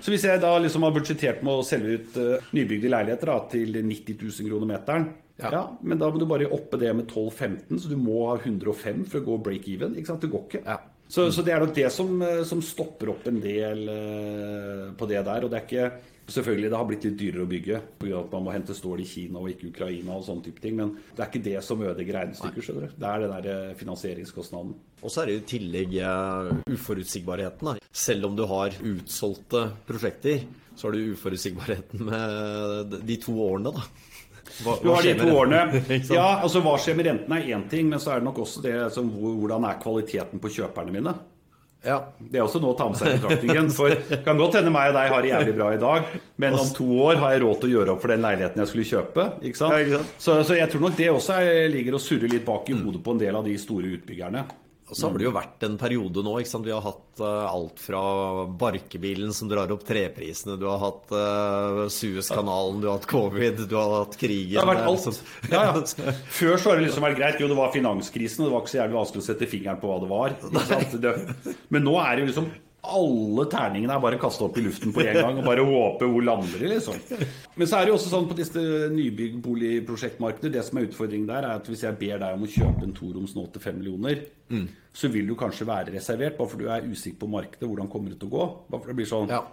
Så hvis jeg da liksom har budsjettert med å selge ut uh, nybygde leiligheter da, til 90 000 kroner meteren, Ja. ja. men da må du bare oppe det med 12-15, så du må ha 105 for å gå break even. ikke sant? Det går ikke. Ja. Så, så det er nok det som, eh, som stopper opp en del uh, på det der. Og det er ikke Selvfølgelig, det har blitt litt dyrere å bygge pga. at man må hente stål i Kina og ikke Ukraina og sånne type ting, men det er ikke det som ødelegger regnestykket, skjønner du. Det er den der eh, finansieringskostnaden. Og så er det i tillegg eh, uforutsigbarheten. Da. Selv om du har utsolgte prosjekter, så har du uforutsigbarheten med de to årene, da. Hva, Du har de skjer med renten? *laughs* Ja, altså Hva skjer med renten er én ting, men så er det nok også det som hvordan er kvaliteten på kjøperne mine. Ja. Det er også noe å ta med seg i betraktningen. For det kan godt hende meg og deg har det jævlig bra i dag, men om to år har jeg råd til å gjøre opp for den leiligheten jeg skulle kjøpe. Ikke sant? Ja, ikke sant? Så, så jeg tror nok det også er, ligger og surrer litt bak i hodet på en del av de store utbyggerne. Og så har det jo vært en periode nå. ikke sant? Vi har hatt uh, alt fra barkebilen som drar opp treprisene, du har hatt uh, Suezkanalen, du har hatt covid, du har hatt krigen Det har vært er alt. liksom- Ja, ja. *laughs* Før så har det liksom vært greit. Jo, det var finanskrisen, og det var ikke så jævlig vanskelig å sette fingeren på hva det var. *laughs* Men nå er det jo liksom alle terningene er bare kasta opp i luften på en gang og bare håpe hvor lander de, liksom. Men så er det jo også sånn på disse nybyggboligprosjektmarkedene, det som er utfordringen der, er at hvis jeg ber deg om å kjøpe en toroms nå til fem millioner, mm. så vil du kanskje være reservert, bare for du er usikker på markedet, hvordan kommer det til å gå? Bare for det blir sånn ja.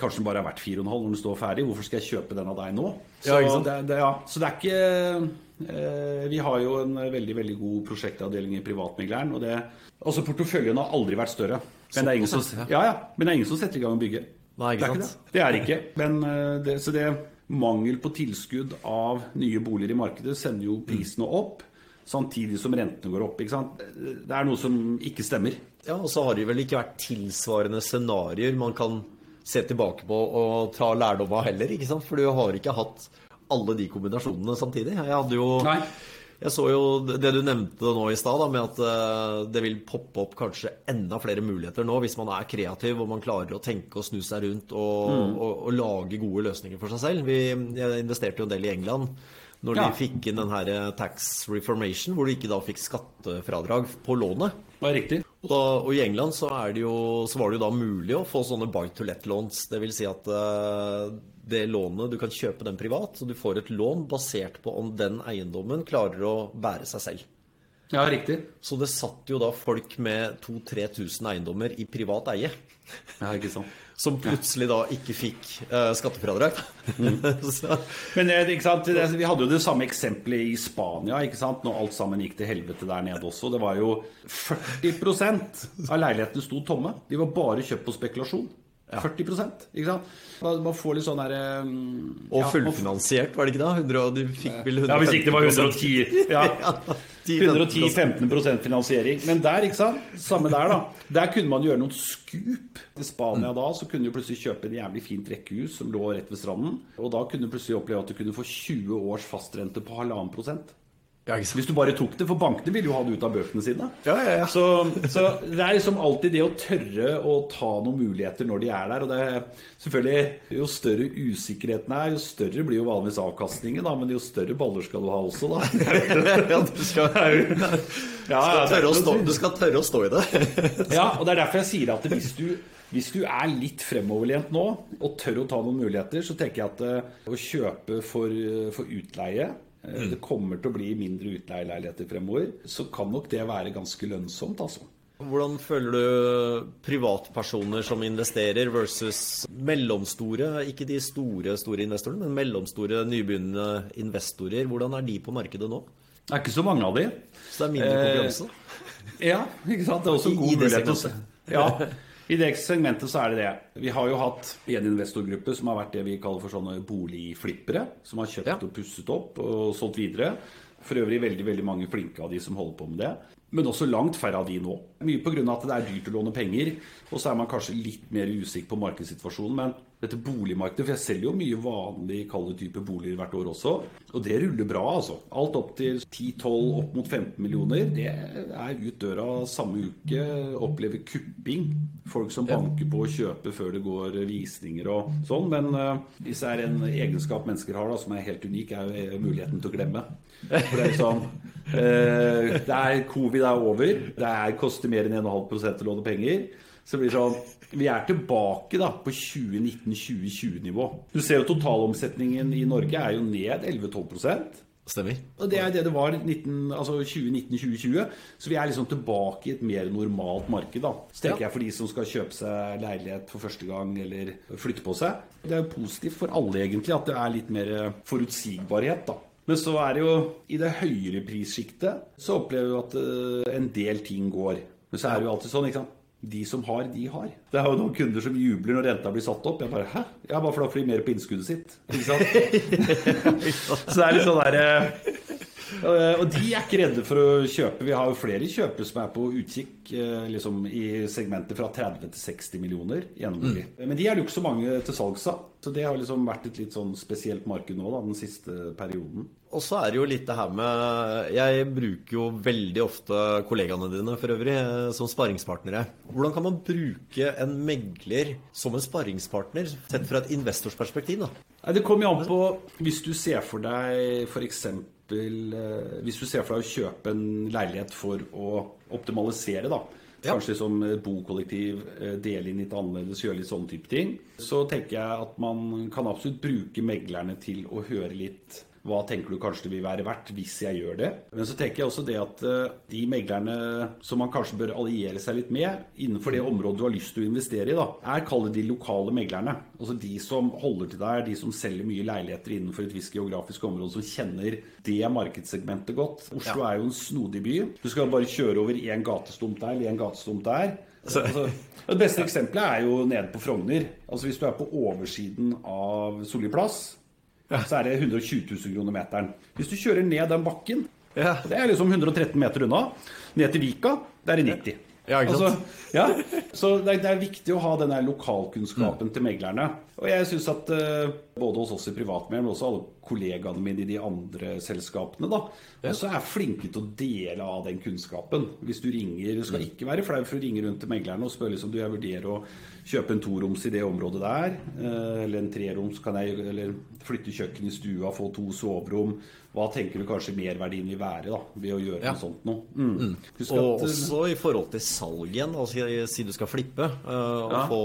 Kanskje den bare er verdt 4,5 når den står ferdig. Hvorfor skal jeg kjøpe den av deg nå? Så, ja, det, det, ja. så det, er ikke eh, Vi har jo en veldig veldig god prosjektavdeling i Privatmegleren. og det, altså Porteføljen har aldri vært større. Men det er ingen som, ja, ja, men det er ingen som setter i gang å bygge. Nei, det, er ikke det. det er ikke. Men, eh, det, så det mangel på tilskudd av nye boliger i markedet sender jo prisene opp. Samtidig som rentene går opp. Det er noe som ikke stemmer. Ja, Og så har det vel ikke vært tilsvarende scenarioer man kan se tilbake på og ta lærdom av heller. ikke sant? For du har ikke hatt alle de kombinasjonene samtidig. Jeg hadde jo Nei. Jeg så jo det du nevnte nå i stad, med at eh, det vil poppe opp kanskje enda flere muligheter nå hvis man er kreativ og man klarer å tenke og snu seg rundt og, mm. og, og lage gode løsninger for seg selv. Vi, jeg investerte jo en del i England når de fikk inn den her eh, tax reformation, hvor du ikke da fikk skattefradrag på lånet. Det er riktig. Og, da, og, i England så, jo, så, var det jo da mulig å få sånne buy to let-låns. Dvs. Si at uh, det lånet, du kan kjøpe den privat, så du får et lån basert på om den eiendommen klarer å bære seg selv. Ja, riktig. Så det satt jo da folk med 2000-3000 eiendommer i privat eie. Ja, ikke sant. Som plutselig da ikke fikk uh, skattefradrag. Mm. *laughs* Men eh, ikke sant? vi hadde jo det samme eksempelet i Spania, ikke sant? når alt sammen gikk til helvete der nede også. Det var jo 40% av leilighetene sto tomme. De var bare kjøpt på spekulasjon. 40% ikke sant? Man får litt sånn derre um, Og fullfinansiert, var det ikke da? 100, de fikk vel 100 Ja, hvis ikke det var 110 ja. *laughs* 110-15 finansiering. Men der, ikke sant? Samme der, da. Der kunne man gjøre noen skup. I Spania da så kunne du plutselig kjøpe en jævlig fint rekkehus som lå rett ved stranden. Og da kunne du plutselig oppleve at du kunne få 20 års fastrente på halvannen prosent. Ja, Hvis du bare tok det, for bankene vil jo ha det ut av bøkene sine. Ja, ja, ja. Så, så, det er liksom alltid det å tørre å ta noen muligheter når de er der. Og det er selvfølgelig, Jo større usikkerheten er, jo større blir jo vanligvis avkastningen. Da, men jo større baller skal du ha også, da. *laughs* ja, du skal, ja, skal stå, du skal tørre å stå i det. *laughs* ja, og det er derfor jeg sier at hvis du hvis du er litt fremoverlent nå og tør å ta noen muligheter, så tenker jeg at uh, å kjøpe for, for utleie Eh. Det kommer til å bli mindre utleieleiligheter fremover. Så kan nok det være ganske lønnsomt, altså. Hvordan føler du privatpersoner som investerer versus mellomstore, ikke de store store investorene, men mellomstore nybegynnende investorer. Hvordan er de på markedet nå? Det er ikke så mange av de. Så det er mindre konkurranse? Eh, ja, ikke sant. Det er også god mulighet. Ja, *laughs* I det segmentet så er det det. Vi har jo hatt en investorgruppe som har vært det vi kaller for sånne boligflippere. Som har kjøpt ja. og pusset opp og solgt videre. For øvrig veldig veldig mange flinke av de som holder på med det. Men også langt færre av de nå. Mye pga. at det er dyrt å låne penger. Og så er man kanskje litt mer usikker på markedssituasjonen. Men dette boligmarkedet For jeg selger jo mye vanlig kalde type boliger hvert år også. Og det ruller bra, altså. Alt opp til 10-12, opp mot 15 millioner. Det er ut døra samme uke. Opplever kupping. Folk som banker på å kjøpe før det går visninger og sånn. Men uh, det er en egenskap mennesker har da, som er helt unik, er muligheten til å glemme. For det er sånn uh, Det er Covid er over. Det er, koster mer enn 1,5 å låne penger. Så det blir sånn Vi er tilbake da på 2019-2020-nivå. Du ser jo totalomsetningen i Norge er jo ned 11-12 Stemmer. Og Det er det det var 19, altså 2019-2020. Så vi er liksom tilbake i et mer normalt marked. da Så tenker ja. jeg for de som skal kjøpe seg leilighet for første gang eller flytte på seg. Det er jo positivt for alle egentlig at det er litt mer forutsigbarhet. da men så er det jo i det høyere prissjiktet så opplever vi at uh, en del ting går. Men så er det jo alltid sånn, ikke sant de som har, de har. Det er jo noen kunder som jubler når renta blir satt opp. Jeg bare Hæ? Ja, bare for da får de mer på innskuddet sitt. Ikke sant? *laughs* så det er litt sånn derre eh, og de er ikke redde for å kjøpe. Vi har jo flere kjøpere som er på utkikk eh, liksom, i segmentet fra 30 til 60 millioner. Mm. Men de er det jo ikke så mange til salgs av. Så det har liksom vært et litt sånn spesielt marked nå, da, den siste perioden. Og så er det jo litt det her med Jeg bruker jo veldig ofte kollegaene dine for øvrig som sparringspartnere. Hvordan kan man bruke en megler som en sparringspartner sett fra et investorsperspektiv? da? Det kommer jo an på hvis du ser for deg f.eks. Eh, hvis du ser for deg å kjøpe en leilighet for å optimalisere, da Ja. Kanskje som bokollektiv, eh, dele inn litt annerledes, gjøre litt sånne type ting. Så tenker jeg at man kan absolutt bruke meglerne til å høre litt hva tenker du kanskje det vil være verdt hvis jeg gjør det? Men så tenker jeg også det at eh, de meglerne som man kanskje bør alliere seg litt med innenfor det området du har lyst til å investere i, da, er kall de lokale meglerne. Altså de som holder til der, de som selger mye leiligheter innenfor et visst geografisk område, som kjenner det markedssegmentet godt. Oslo ja. er jo en snodig by. Du skal bare kjøre over én gatestump der eller én gatestump der. Altså, det beste eksempelet er jo nede på Frogner. Altså Hvis du er på oversiden av Solli plass, ja. så er det 120 000 kroner meteren. Hvis du kjører ned den bakken, ja. det er liksom 113 meter unna, ned til Vika, det er det 90. Ja? Altså, ja. Så det er, det er, viktig å ha denne lokalkunnskapen mm. til meglerne. Og jeg syns at uh, både hos oss i Privatmegler, men også alle kollegaene mine i de andre selskapene, da, også er flinke til å dele av den kunnskapen. Hvis du ringer Du skal mm. ikke være flau for å ringe rundt til meglerne og spørre liksom, du jeg vurderer å kjøpe en toroms i det området der, uh, eller en treroms, kan jeg eller flytte kjøkken i stua, få to soverom. Hva tenker du kanskje merverdien vil være da, ved å gjøre ja. noe sånt noe? Mm. Mm. og også i forhold til salg igjen, altså, si du skal flippe, og ja. få,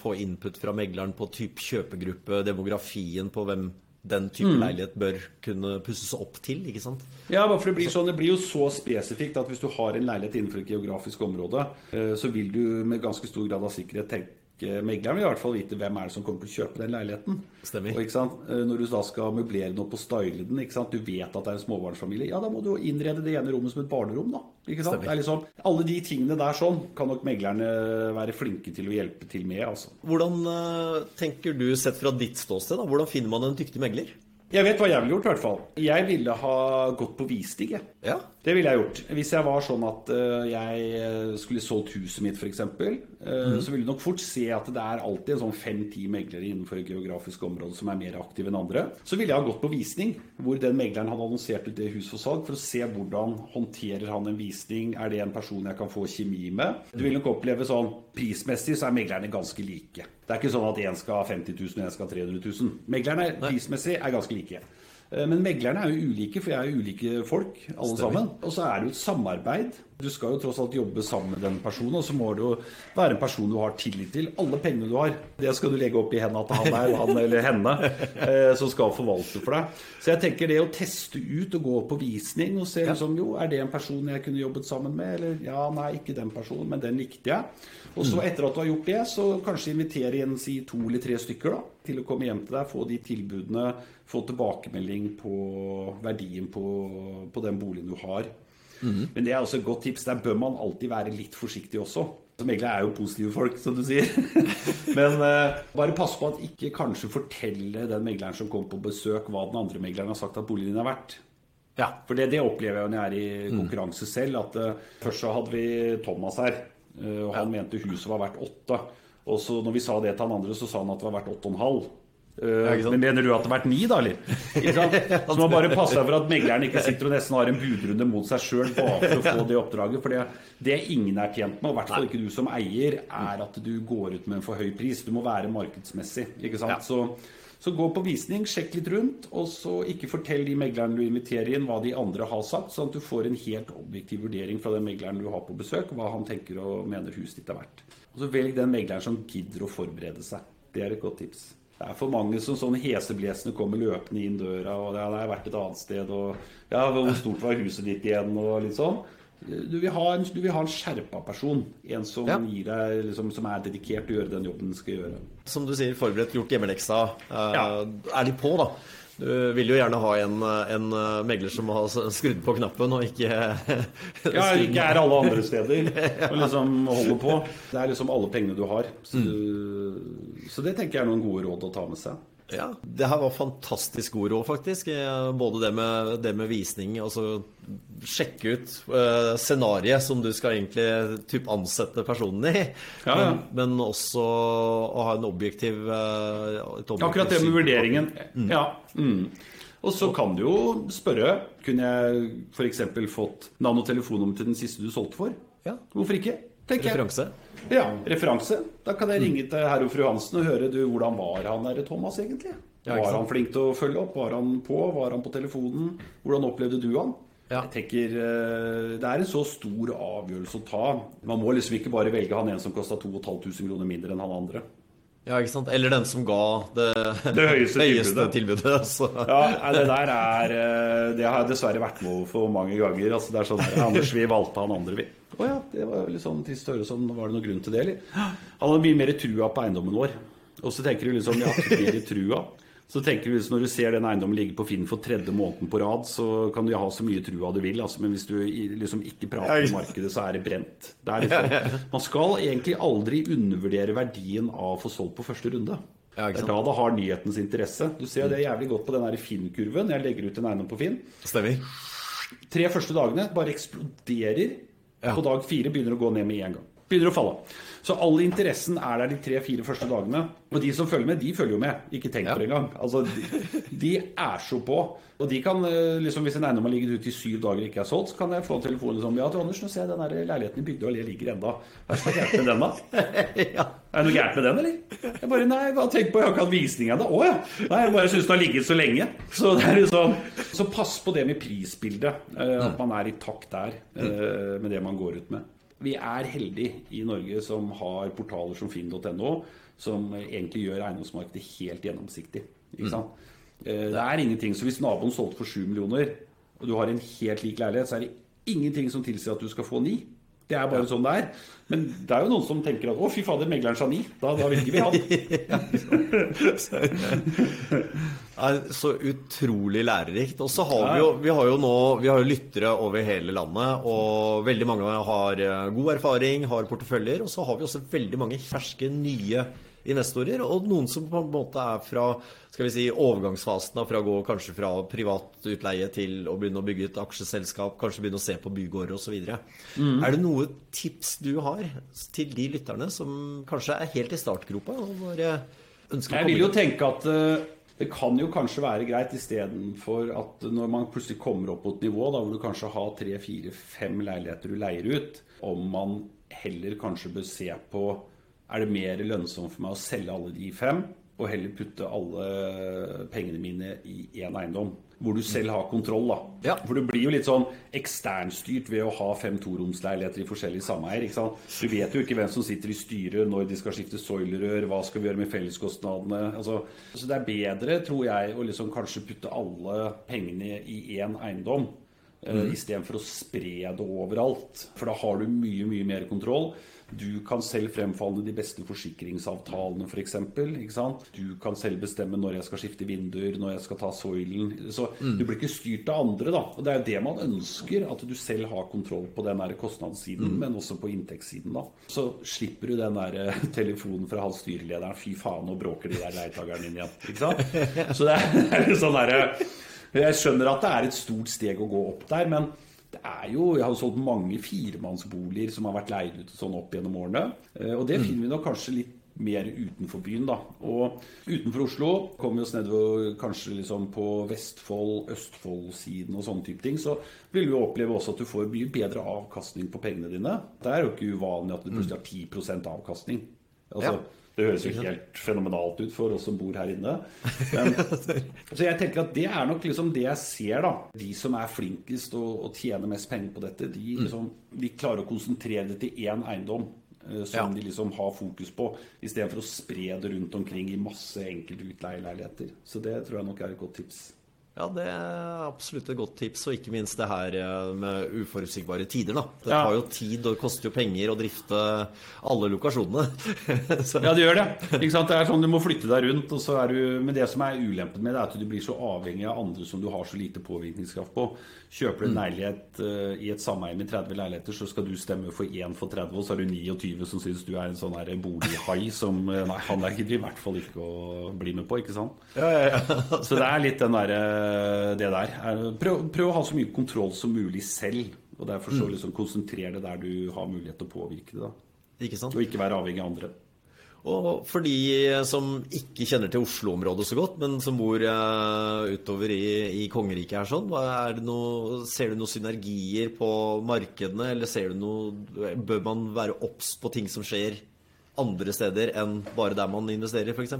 få, input fra megleren på type kjøpegruppe, demografien på hvem den type mm. leilighet bør kunne pusses opp til. ikke sant? Ja, for det blir, sånn, det blir jo så spesifikt at hvis du har en leilighet innenfor et geografisk område, uh, så vil du med ganske stor grad av sikkerhet tenke megleren vil i hvert fall vite hvem er det som kommer til å kjøpe den leiligheten. Stemmer. Og, eh, Når du da skal møblere den opp og style den, du vet at det er en småbarnsfamilie, ja, da må du innrede det ene rommet som et barnerom. da. Liksom, alle de tingene der sånn kan nok meglerne være flinke til å hjelpe til med. altså. Hvordan uh, tenker du, sett fra ditt ståsted, da, hvordan finner man en dyktig megler? Jeg vet hva jeg ville gjort, i hvert fall. Jeg ville ha gått på visning. Ja. Det ville jeg gjort. Hvis jeg var sånn at uh, jeg eh, skulle solgt huset mitt, f.eks., uh, mm. så ville du nok fort se at det er alltid en sånn fem-ti meglere innenfor et geografisk område som er mer aktive enn andre. Så ville jeg ha gått på visning, hvor den megleren hadde annonsert ut det huset for salg, for å se hvordan håndterer han en visning. Er det en person jeg kan få kjemi med? Du vil nok oppleve sånn Prismessig så er meglerne ganske like. Det er ikke sånn at én skal ha 50 000 og én skal ha 300 000. Meglerne prismessig er ganske like. Eh, men meglerne er jo ulike, for jeg er jo ulike folk, alle Stemmer. sammen. Og så er det jo et samarbeid. Du skal jo tross alt jobbe sammen med den personen, og så må det jo være en person du har tillit til. Alle pengene du har, det skal du legge opp i hendene til han der, han eller henne, eh, som skal forvalte for deg. Så jeg tenker det å teste ut og gå på visning og se liksom, jo, er det en person jeg kunne jobbet sammen med, eller ja, nei, ikke den personen, men den likte jeg. Og så etter at du har gjort det, så kanskje invitere igjen si to eller tre stykker da, til å komme hjem til deg, få de tilbudene, få tilbakemelding på verdien på, på den boligen du har. Mm. Men det er også et godt tips. Der bør man alltid være litt forsiktig også. Som egentlig er jo positive folk, som du sier. *laughs* Men uh, bare pass på at ikke kanskje fortelle den megleren som kommer på besøk, hva den andre megleren har sagt at boligen din er verdt. Ja. For det, det, opplever jeg når jeg er i mm. konkurranse selv. At uh, først så hadde vi Thomas her. uh, og han ja. mente huset var verdt åtte. Og så når vi sa det til han andre, så sa han at det var verdt åtte og en halv. Uh, men mener du at det har vært ni, da, eller? *laughs* Så man bare passer for at megleren ikke sitter og nesten har en budrunde mot seg sjøl bare for å få det oppdraget. For det, det ingen er tjent med, og i hvert fall ikke du som eier, er at du går ut med en for høy pris. Du må være markedsmessig. ikke sant? Ja. Så så gå på visning, sjekk litt rundt, og så ikke fortell de meglerne du inviterer inn, hva de andre har sagt, sånn at du får en helt objektiv vurdering fra den megleren du har på besøk, hva han tenker og mener huset ditt er verdt. Og så velg den megleren som gidder å forberede seg. Det er et godt tips. Det er for mange som sånn heseblesende kommer løpende inn døra, og ja, det har vært et annet sted, og ja, hvor stort var huset ditt igjen, og litt sånn. Du vil ha en, du vil ha en skjerpa person. En som, ja. deg, liksom, som, er dedikert til å gjøre den jobben den skal gjøre. Som du sier, forberedt, gjort hjemmeleksa. Uh, ja. Er de på, da? Du vil jo gjerne ha en, en, megler som har skrudd på knappen, og ikke *laughs* Ja, ikke er alle andre steder *laughs* og liksom holder på. Det er liksom alle pengene du har. Så, mm. så det tenker jeg er noen gode råd å ta med seg. Ja, det her var fantastisk god råd, faktisk. Eh, både det med, det med visning, altså sjekke ut uh, scenarioet som du skal egentlig typ ansette personen i. Ja, ja. Men, men, også å ha en objektiv, uh, objektiv Akkurat det med vurderingen. Mm. Ja. Mm. Og så kan du jo spørre Kunne jeg f.eks. fått navn og telefonnummer til den siste du solgte for? Ja. Hvorfor ikke? Referanse? Ja, referanse. Da kan jeg ringe til herr og fru Hansen og høre du, hvordan var han der Thomas egentlig? var han flink til å følge opp? Var han på? Var han på telefonen? Hvordan opplevde du han? Jeg tenker eh, Det er en så stor avgjørelse å ta. Man må liksom ikke bare velge han en som kosta 2500 kroner mindre enn han andre. Ja, ikke sant? Eller den som ga det, det høyeste, *laughs* høyeste tilbudet. tilbudet ja, det der er eh, Det har jeg dessverre vært med for mange ganger. Altså, det er sånn der, Anders, vi valgte han andre, vi. Å ja, det var litt sånn trist å høre sånn. Var det noen grunn til det, eller? Han hadde mye mer trua på eiendommen vår. Og så tenker du liksom Ja, mer trua. Så tenker du Når du ser den eiendommen ligge på Finn for tredje måneden på rad, så kan du ha så mye trua du vil, altså, men hvis du liksom ikke prater om markedet, så er det brent. Det er liksom, man skal egentlig aldri undervurdere verdien av å få solgt på første runde. Ja, det er da det har nyhetens interesse. Du ser det jævlig godt på den Finn-kurven. Jeg legger ut en eiendom på Finn. Stemmer. Tre første dagene bare eksploderer. Ja. På dag fire begynner å gå ned med en gang. Begynner å falle. Så all interessen er der de tre-fire første dagene. Og de som følger med, de følger jo med. Ikke tenk på det engang. Altså, de, de, er så på. Og de kan, eh, liksom, hvis en eiendom har ligget ute i syv dager og ikke er solgt, så kan jeg få en telefon liksom, ja, Anders, nå ser jeg den der leiligheten i Bygdøy allé ligger enda. Hva er det gærent med den, da? *laughs* ja. Er det noe gærent med den, eller? Jeg bare nei, hva tenk på, jeg har ikke hatt visning ennå. Å ja. Nei, jeg bare syns den har ligget så lenge. Så det er liksom Så pass på det med prisbildet. Eh, at man er i takt der eh, med det man går ut med vi er heldige i Norge som har portaler som finn.no, som egentlig gjør eiendomsmarkedet helt gjennomsiktig. Ikke mm. sant? Mm. Det er ingenting, så Hvis naboen solgte for 7 millioner, og du har en helt lik leilighet, så er det ingenting som tilsier at du skal få 9. Det er bare sånn det er. Men det er jo noen som tenker at 'å, fy fader, megleren sa ni'. Da, da ikke vi ha er så utrolig lærerikt. Og så har vi jo, vi har jo nå vi har jo lyttere over hele landet, og veldig mange har eh, god erfaring, har porteføljer. Og så har vi også veldig mange ferske, nye investorer, og noen som på en måte er fra skal vi si, overgangsfasen, fra å gå kanskje fra privat utleie til å begynne å bygge et aksjeselskap, kanskje begynne å se på bygårder osv. Mm. Er det noe tips du har til de lytterne som kanskje er helt i startgropa? og bare ønsker Jeg vil jo tenke at uh det kan jo kanskje være greit istedenfor at når man plutselig kommer opp på et nivå da, hvor du kanskje har tre, fire, fem leiligheter du leier ut, om man heller kanskje bør se på er det mer lønnsomt for meg å selge alle de fem og heller putte alle pengene mine i én eiendom hvor du selv har kontroll. da. Ja. For du blir jo litt sånn eksternstyrt ved å ha fem toromsleiligheter i forskjellige sameier. ikke sant? Du vet jo ikke hvem som sitter i styret når de skal skifte soilerør, hva skal vi gjøre med felleskostnadene. Altså, så det er bedre, tror jeg, å liksom kanskje putte alle pengene i én eiendom. Eh, mm. Istedenfor å spre det overalt. For da har du mye, mye mer kontroll. Du kan selv fremfalle de beste forsikringsavtalene, f.eks. For du kan selv bestemme når jeg skal skifte vinduer, når jeg skal ta soilen. Så mm. du blir ikke styrt av andre, da. Og det er jo det man ønsker, at du selv har kontroll på den der kostnadssiden, mm. men også på inntektssiden, da. Så slipper du den der eh, telefonen fra han styrelederen 'fy faen, nå bråker de der leietakerne inn igjen'. Ikke sant? *laughs* Så det er *laughs* litt sånn derre Jeg skjønner at det er et stort steg å gå opp der, men det er jo, Jeg har jo solgt mange firemannsboliger som har vært leid ut sånn opp gjennom årene. Eh, og det mm. finner vi nok kanskje litt mer utenfor byen. da. Og utenfor Oslo kommer vi oss nedover kanskje liksom på Vestfold, Østfold-siden og sånne type ting. Så vil vi oppleve også at du får mye bedre avkastning på pengene dine. Det er jo ikke uvanlig at du plutselig har 10 avkastning. Altså, ja. Det høres jo helt fenomenalt ut for oss som bor her inne. Men, *laughs* så jeg tenker at det er nok liksom det jeg ser, da. De som er flinkest og, og tjener mest penger på dette, de, mm. liksom, de klarer å konsentrere det til én eiendom. Uh, som ja. de liksom har fokus på, istedenfor å spre det rundt omkring i masse enkelte utleieleiligheter. Så det tror jeg nok er et godt tips. Ja, det er absolutt et godt tips, og ikke minst det her eh, med uforutsigbare tider. da. Det tar jo tid og koster jo penger å drifte alle lokasjonene. *laughs* ja, det gjør det. Ikke sant? Det er sånn Du må flytte deg rundt. og så er du, Men det som er ulempen med det, er at du blir så avhengig av andre som du har så lite påvirkningskraft på. Kjøper du en mm. leilighet uh, i et sameie med 30 leiligheter, så skal du stemme for én for 30, og så er du 29 som syns du er en sånn bolighai som uh, Nei, han er ikke i hvert fall ikke å bli med på, ikke sant? Ja, ja, ja. *laughs* så det er litt den derre Eh, det der. Prøv, prøv, å ha så mye kontroll som mulig selv. Og derfor så mm. liksom konsentrere det der du har mulighet til å påvirke det. da. Ikke sant? Og ikke være avhengig av andre. Og for de som ikke kjenner til Oslo-området så godt, men som bor uh, utover i, i, kongeriket her sånn, noe, ser du noen synergier på markedene, eller noe Bør man være obs på ting som skjer andre steder enn bare der man investerer, f.eks.?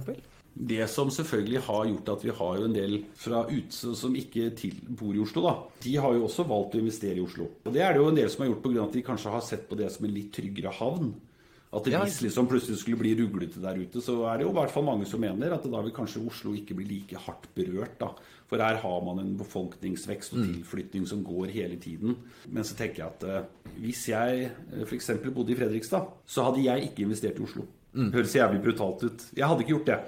Det som selvfølgelig har gjort at vi har en del fra ute som ikke til, bor i Oslo, da. De har jo også valgt å investere i Oslo. Og det er det jo en del som har gjort pga. at de kanskje har sett på det som en litt tryggere havn. At Ja. hvis liksom plutselig skulle bli ruglete der ute, så er det jo i hvert fall mange som mener at da vil kanskje Oslo ikke bli like hardt berørt. da. For her har man en befolkningsvekst og tilflytning som går hele tiden. Men så tenker jeg at eh, hvis jeg f.eks. bodde i Fredrikstad, så hadde jeg ikke investert i Oslo. Høres jævlig brutalt ut. Jeg hadde ikke gjort det.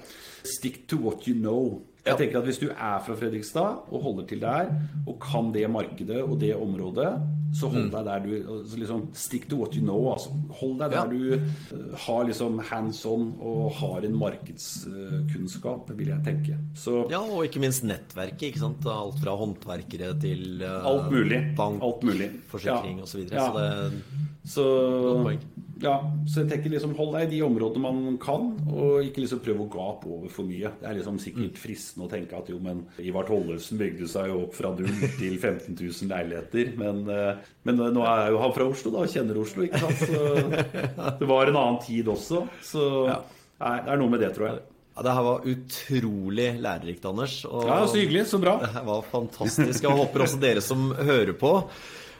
Stick to what you know. Jeg tenker at Hvis du er fra Fredrikstad og holder til der, og kan det markedet og det området, så hold deg der du altså liksom, Stick to what you know. Altså. Hold deg der Ja. du eh, har liksom hands on og har en markedskunnskap, vil jeg tenke. Så Ja, og ikke minst nettverket. ikke sant? Alt fra håndverkere til uh, alt mulig. bank, alt mulig. forsikring Ja. osv. Så, videre. Ja. så det Så. Ja, så jeg tenker liksom hold deg i de områdene man kan, og ikke liksom prøv å gape over for mye. Det er liksom sikkert fristende å tenke at jo, men Ivar Tollefsen bygde seg jo opp fra null *laughs* til 15 000 leiligheter. Men, eh, men nå er jo han fra Oslo, da, og kjenner Oslo, ikke sant. Så *laughs* det var en annen tid også. Så nei, det er noe med det, tror jeg. Ja, det her var utrolig lærerikt, Anders. Ja, Så hyggelig. Så bra. Det her var fantastisk. Jeg håper også dere som hører på,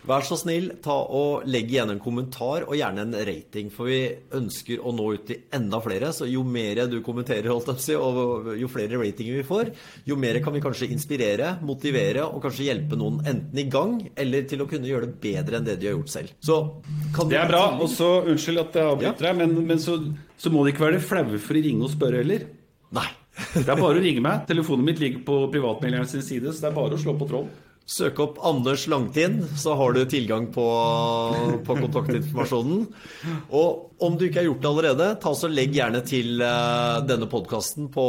vær så snill, ta og legg igjen en kommentar, og gjerne en rating. For vi ønsker å nå ut til enda flere. Så jo mer du kommenterer, holdt jeg si, og jo flere ratinger vi får, jo mer kan vi kanskje inspirere, motivere og kanskje hjelpe noen enten i gang, eller til å kunne gjøre det bedre enn det de har gjort selv. Så kan Det er bra. Og så, unnskyld at jeg avbryter deg, men, men så, så må det ikke være flaue for å ringe og spørre heller. Nei. Det er bare å ringe meg. Telefonen mitt ligger på privatmeldingen sin side, så det er bare å slå på troll. Søk opp Anders Langtind, så har du tilgang på, på kontaktinformasjonen. Og om du ikke har gjort det allerede, ta så legg gjerne til eh, denne podkasten på,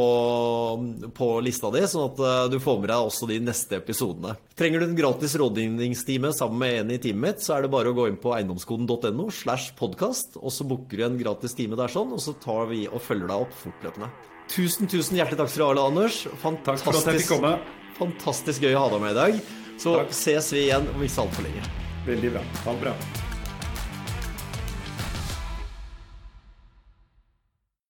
på lista di, sånn at eh, du får med deg også de neste episodene. Trenger du en gratis rådgivningstime sammen med en i teamet mitt, så er det bare å gå inn på eiendomskoden.no slash podkast, og så booker du en gratis time der sånn, og så tar vi og følger deg opp fortløpende. Tusen, tusen hjertelig takk du ha, Anders. Takk for at jeg fikk komme. Fantastisk gøy å ha deg med i dag. Så Takk. ses vi igjen om ikke så altfor lenge. Veldig bra. Ha det bra.